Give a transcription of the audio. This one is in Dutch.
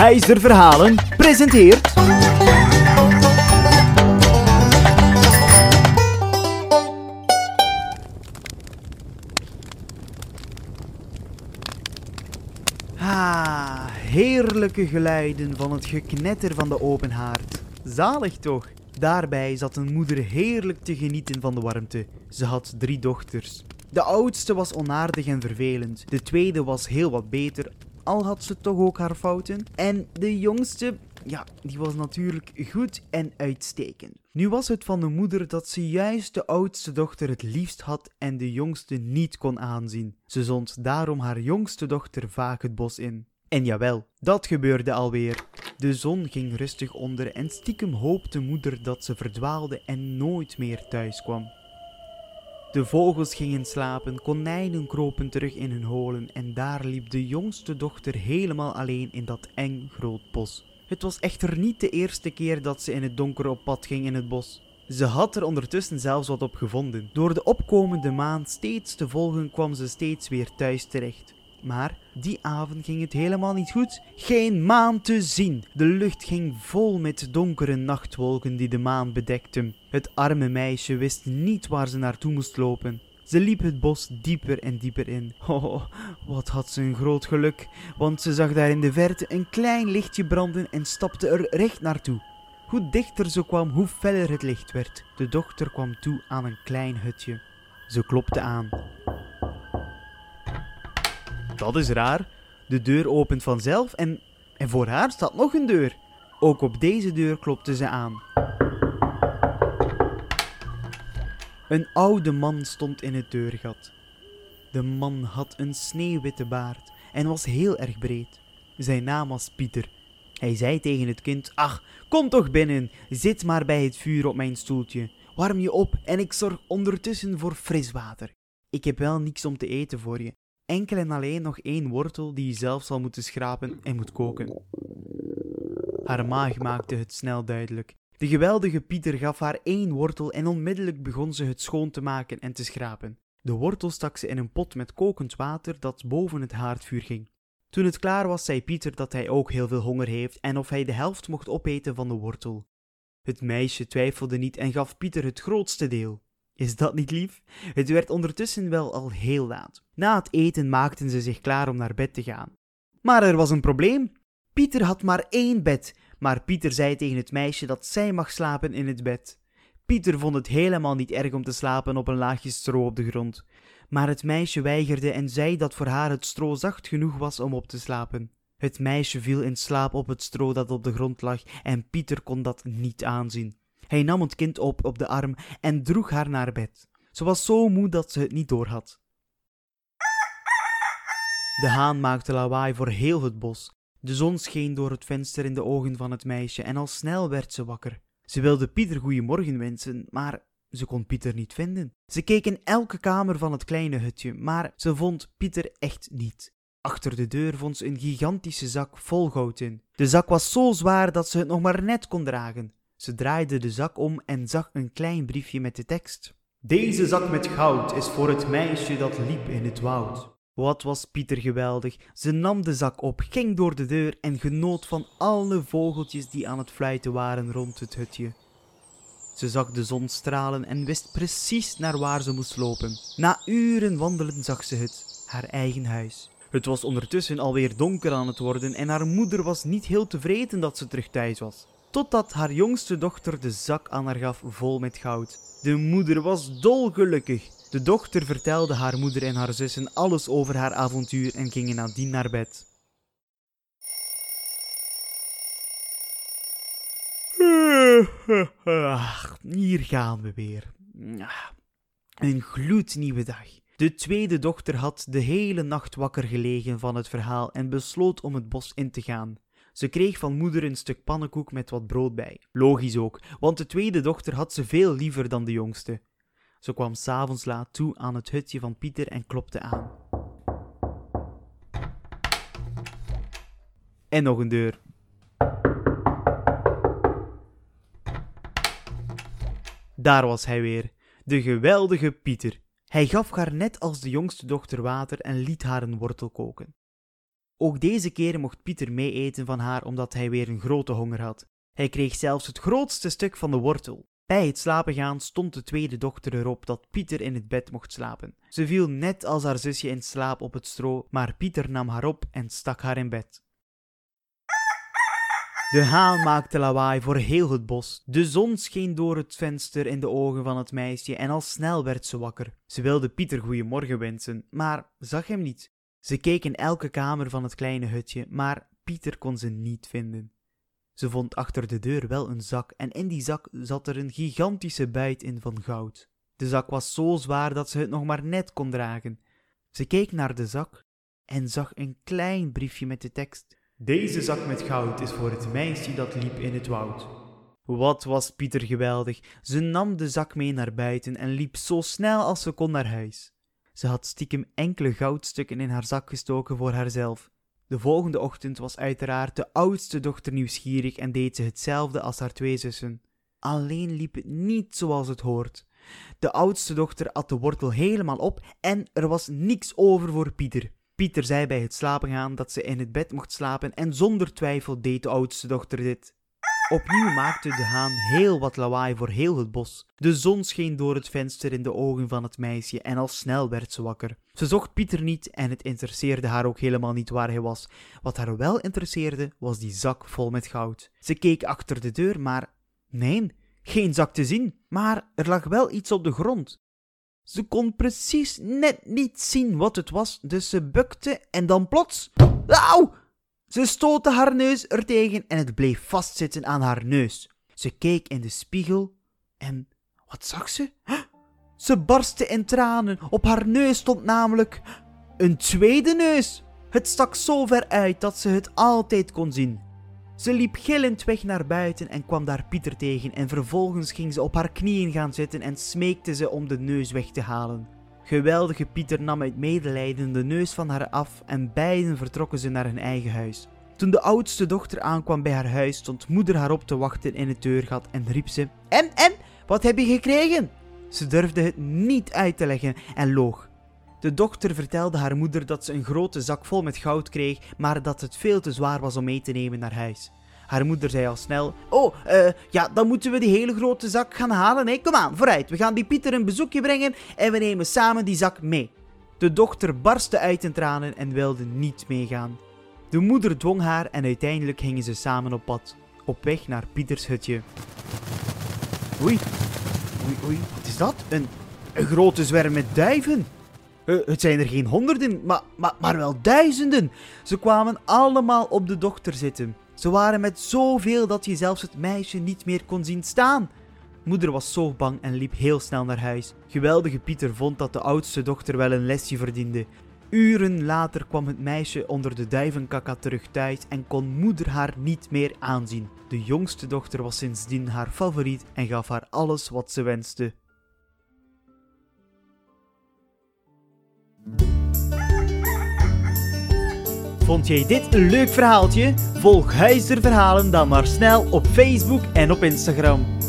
IJzer Verhalen presenteert... Ah, heerlijke geluiden van het geknetter van de open haard. Zalig toch? Daarbij zat een moeder heerlijk te genieten van de warmte. Ze had drie dochters. De oudste was onaardig en vervelend. De tweede was heel wat beter, al had ze toch ook haar fouten. En de jongste, ja, die was natuurlijk goed en uitstekend. Nu was het van de moeder dat ze juist de oudste dochter het liefst had en de jongste niet kon aanzien. Ze zond daarom haar jongste dochter vaak het bos in. En jawel, dat gebeurde alweer. De zon ging rustig onder en stiekem hoopte moeder dat ze verdwaalde en nooit meer thuis kwam. De vogels gingen slapen, konijnen kropen terug in hun holen en daar liep de jongste dochter helemaal alleen in dat eng groot bos. Het was echter niet de eerste keer dat ze in het donker op pad ging in het bos. Ze had er ondertussen zelfs wat op gevonden. Door de opkomende maan steeds te volgen kwam ze steeds weer thuis terecht. Maar die avond ging het helemaal niet goed. Geen maan te zien. De lucht ging vol met donkere nachtwolken die de maan bedekten. Het arme meisje wist niet waar ze naartoe moest lopen. Ze liep het bos dieper en dieper in. Oh, wat had ze een groot geluk, want ze zag daar in de verte een klein lichtje branden en stapte er recht naartoe. Hoe dichter ze kwam, hoe feller het licht werd. De dochter kwam toe aan een klein hutje. Ze klopte aan. Dat is raar. De deur opent vanzelf en, en voor haar staat nog een deur. Ook op deze deur klopte ze aan. Een oude man stond in het deurgat. De man had een sneeuwwitte baard en was heel erg breed. Zijn naam was Pieter. Hij zei tegen het kind: Ach, kom toch binnen, zit maar bij het vuur op mijn stoeltje. Warm je op en ik zorg ondertussen voor fris water. Ik heb wel niks om te eten voor je, enkel en alleen nog één wortel die je zelf zal moeten schrapen en moet koken. Haar maag maakte het snel duidelijk. De geweldige Pieter gaf haar één wortel en onmiddellijk begon ze het schoon te maken en te schrapen. De wortel stak ze in een pot met kokend water dat boven het haardvuur ging. Toen het klaar was, zei Pieter dat hij ook heel veel honger heeft en of hij de helft mocht opeten van de wortel. Het meisje twijfelde niet en gaf Pieter het grootste deel. Is dat niet lief? Het werd ondertussen wel al heel laat. Na het eten maakten ze zich klaar om naar bed te gaan. Maar er was een probleem. Pieter had maar één bed, maar Pieter zei tegen het meisje dat zij mag slapen in het bed. Pieter vond het helemaal niet erg om te slapen op een laagje stro op de grond, maar het meisje weigerde en zei dat voor haar het stro zacht genoeg was om op te slapen. Het meisje viel in slaap op het stro dat op de grond lag en Pieter kon dat niet aanzien. Hij nam het kind op op de arm en droeg haar naar bed. Ze was zo moe dat ze het niet doorhad. De haan maakte lawaai voor heel het bos. De zon scheen door het venster in de ogen van het meisje en al snel werd ze wakker. Ze wilde Pieter goeiemorgen wensen, maar ze kon Pieter niet vinden. Ze keek in elke kamer van het kleine hutje, maar ze vond Pieter echt niet. Achter de deur vond ze een gigantische zak vol goud in. De zak was zo zwaar dat ze het nog maar net kon dragen. Ze draaide de zak om en zag een klein briefje met de tekst. Deze zak met goud is voor het meisje dat liep in het woud. Wat was Pieter geweldig. Ze nam de zak op, ging door de deur en genoot van alle vogeltjes die aan het fluiten waren rond het hutje. Ze zag de zon stralen en wist precies naar waar ze moest lopen. Na uren wandelen zag ze het, haar eigen huis. Het was ondertussen alweer donker aan het worden en haar moeder was niet heel tevreden dat ze terug thuis was. Totdat haar jongste dochter de zak aan haar gaf vol met goud. De moeder was dolgelukkig. De dochter vertelde haar moeder en haar zussen alles over haar avontuur en gingen nadien naar bed. Hier gaan we weer. Een gloednieuwe dag. De tweede dochter had de hele nacht wakker gelegen van het verhaal en besloot om het bos in te gaan. Ze kreeg van moeder een stuk pannenkoek met wat brood bij. Logisch ook, want de tweede dochter had ze veel liever dan de jongste. Ze kwam s'avonds laat toe aan het hutje van Pieter en klopte aan. En nog een deur. Daar was hij weer, de geweldige Pieter. Hij gaf haar net als de jongste dochter water en liet haar een wortel koken. Ook deze keer mocht Pieter mee eten van haar omdat hij weer een grote honger had. Hij kreeg zelfs het grootste stuk van de wortel. Bij het slapen gaan stond de tweede dochter erop dat Pieter in het bed mocht slapen. Ze viel net als haar zusje in slaap op het stro, maar Pieter nam haar op en stak haar in bed. De haan maakte lawaai voor heel het bos. De zon scheen door het venster in de ogen van het meisje en al snel werd ze wakker. Ze wilde Pieter goeiemorgen wensen, maar zag hem niet. Ze keek in elke kamer van het kleine hutje, maar Pieter kon ze niet vinden. Ze vond achter de deur wel een zak en in die zak zat er een gigantische buit in van goud. De zak was zo zwaar dat ze het nog maar net kon dragen. Ze keek naar de zak en zag een klein briefje met de tekst: Deze zak met goud is voor het meisje dat liep in het woud. Wat was Pieter geweldig! Ze nam de zak mee naar buiten en liep zo snel als ze kon naar huis. Ze had stiekem enkele goudstukken in haar zak gestoken voor haarzelf. De volgende ochtend was uiteraard de oudste dochter nieuwsgierig en deed ze hetzelfde als haar twee zussen. Alleen liep het niet zoals het hoort. De oudste dochter at de wortel helemaal op en er was niks over voor Pieter. Pieter zei bij het slapen gaan dat ze in het bed mocht slapen en zonder twijfel deed de oudste dochter dit. Opnieuw maakte de haan heel wat lawaai voor heel het bos. De zon scheen door het venster in de ogen van het meisje en al snel werd ze wakker. Ze zocht Pieter niet en het interesseerde haar ook helemaal niet waar hij was. Wat haar wel interesseerde was die zak vol met goud. Ze keek achter de deur, maar nee, geen zak te zien, maar er lag wel iets op de grond. Ze kon precies net niet zien wat het was, dus ze bukte en dan plots. Auw! Ze stootte haar neus ertegen en het bleef vastzitten aan haar neus. Ze keek in de spiegel en wat zag ze? Ze barstte in tranen. Op haar neus stond namelijk een tweede neus. Het stak zo ver uit dat ze het altijd kon zien. Ze liep gillend weg naar buiten en kwam daar Pieter tegen en vervolgens ging ze op haar knieën gaan zitten en smeekte ze om de neus weg te halen. Geweldige Pieter nam uit medelijden de neus van haar af en beiden vertrokken ze naar hun eigen huis. Toen de oudste dochter aankwam bij haar huis, stond moeder haar op te wachten in het deurgat en riep ze: En, en, wat heb je gekregen? Ze durfde het niet uit te leggen en loog. De dochter vertelde haar moeder dat ze een grote zak vol met goud kreeg, maar dat het veel te zwaar was om mee te nemen naar huis. Haar moeder zei al snel: Oh, uh, ja, dan moeten we die hele grote zak gaan halen. Nee, kom aan, vooruit. We gaan die Pieter een bezoekje brengen en we nemen samen die zak mee. De dochter barstte uit in tranen en wilde niet meegaan. De moeder dwong haar en uiteindelijk gingen ze samen op pad, op weg naar Pieters hutje. Oei, oei, oei, wat is dat? Een, een grote zwerm met duiven. Uh, het zijn er geen honderden, maar, maar, maar wel duizenden. Ze kwamen allemaal op de dochter zitten. Ze waren met zoveel dat je zelfs het meisje niet meer kon zien staan. Moeder was zo bang en liep heel snel naar huis. Geweldige Pieter vond dat de oudste dochter wel een lesje verdiende. Uren later kwam het meisje onder de duivenkaka terug thuis en kon moeder haar niet meer aanzien. De jongste dochter was sindsdien haar favoriet en gaf haar alles wat ze wenste. Vond jij dit een leuk verhaaltje? Volg Huizer Verhalen dan maar snel op Facebook en op Instagram.